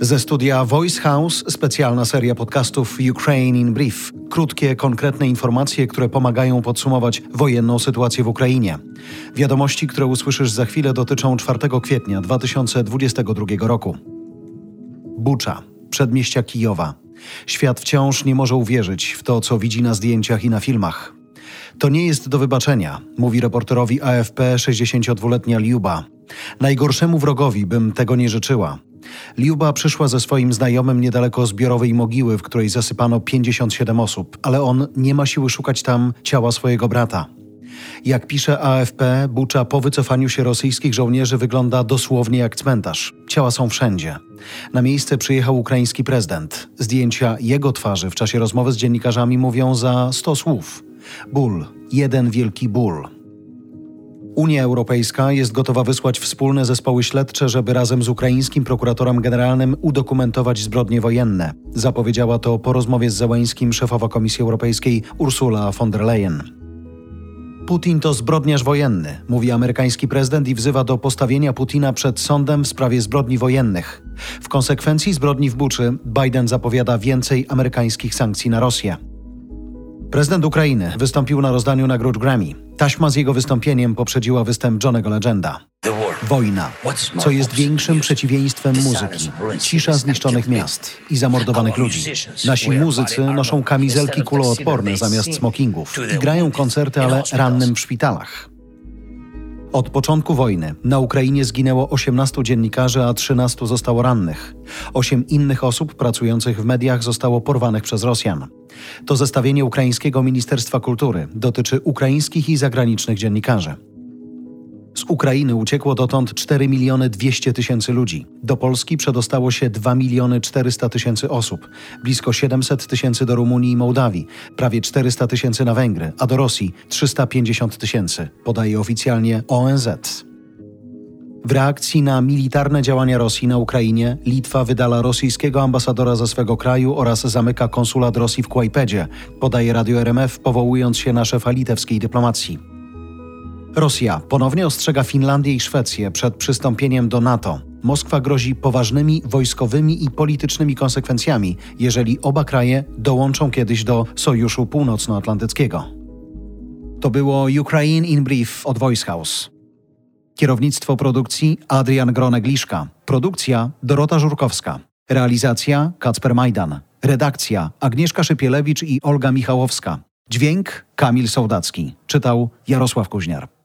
Ze studia Voice House specjalna seria podcastów Ukraine in Brief. Krótkie, konkretne informacje, które pomagają podsumować wojenną sytuację w Ukrainie. Wiadomości, które usłyszysz za chwilę dotyczą 4 kwietnia 2022 roku. Bucza, przedmieścia Kijowa. Świat wciąż nie może uwierzyć w to, co widzi na zdjęciach i na filmach. To nie jest do wybaczenia, mówi reporterowi AFP 62-letnia Liuba. Najgorszemu wrogowi bym tego nie życzyła. Liuba przyszła ze swoim znajomym niedaleko zbiorowej mogiły, w której zasypano 57 osób, ale on nie ma siły szukać tam ciała swojego brata. Jak pisze AFP, Bucza po wycofaniu się rosyjskich żołnierzy wygląda dosłownie jak cmentarz. Ciała są wszędzie. Na miejsce przyjechał ukraiński prezydent. Zdjęcia jego twarzy w czasie rozmowy z dziennikarzami mówią za 100 słów. Ból, jeden wielki ból. Unia Europejska jest gotowa wysłać wspólne zespoły śledcze, żeby razem z ukraińskim prokuratorem generalnym udokumentować zbrodnie wojenne. Zapowiedziała to po rozmowie z Zełańskim szefowa Komisji Europejskiej Ursula von der Leyen. Putin to zbrodniarz wojenny, mówi amerykański prezydent i wzywa do postawienia Putina przed sądem w sprawie zbrodni wojennych. W konsekwencji zbrodni w Buczy Biden zapowiada więcej amerykańskich sankcji na Rosję. Prezydent Ukrainy wystąpił na rozdaniu nagród Grammy. Taśma z jego wystąpieniem poprzedziła występ Johnego Legenda. Wojna. Co jest większym przeciwieństwem muzyki? Cisza zniszczonych miast i zamordowanych ludzi. Nasi muzycy noszą kamizelki kuloodporne zamiast smokingów i grają koncerty, ale rannym w szpitalach. Od początku wojny na Ukrainie zginęło 18 dziennikarzy, a 13 zostało rannych. Osiem innych osób pracujących w mediach zostało porwanych przez Rosjan. To zestawienie ukraińskiego Ministerstwa Kultury dotyczy ukraińskich i zagranicznych dziennikarzy. Z Ukrainy uciekło dotąd 4 miliony 200 tysięcy ludzi. Do Polski przedostało się 2 miliony 400 tysięcy osób, blisko 700 tysięcy do Rumunii i Mołdawii, prawie 400 tysięcy na Węgry, a do Rosji 350 tysięcy, podaje oficjalnie ONZ. W reakcji na militarne działania Rosji na Ukrainie, Litwa wydala rosyjskiego ambasadora ze swego kraju oraz zamyka konsulat Rosji w Kłajpedzie, podaje Radio RMF, powołując się na szefa litewskiej dyplomacji. Rosja ponownie ostrzega Finlandię i Szwecję przed przystąpieniem do NATO. Moskwa grozi poważnymi wojskowymi i politycznymi konsekwencjami, jeżeli oba kraje dołączą kiedyś do Sojuszu Północnoatlantyckiego. To było Ukraine in Brief od Voice House. Kierownictwo produkcji Adrian Gronek-Liszka. Produkcja Dorota Żurkowska. Realizacja Kacper Majdan. Redakcja Agnieszka Szypielewicz i Olga Michałowska. Dźwięk Kamil Sołdacki. Czytał Jarosław Kuźniar.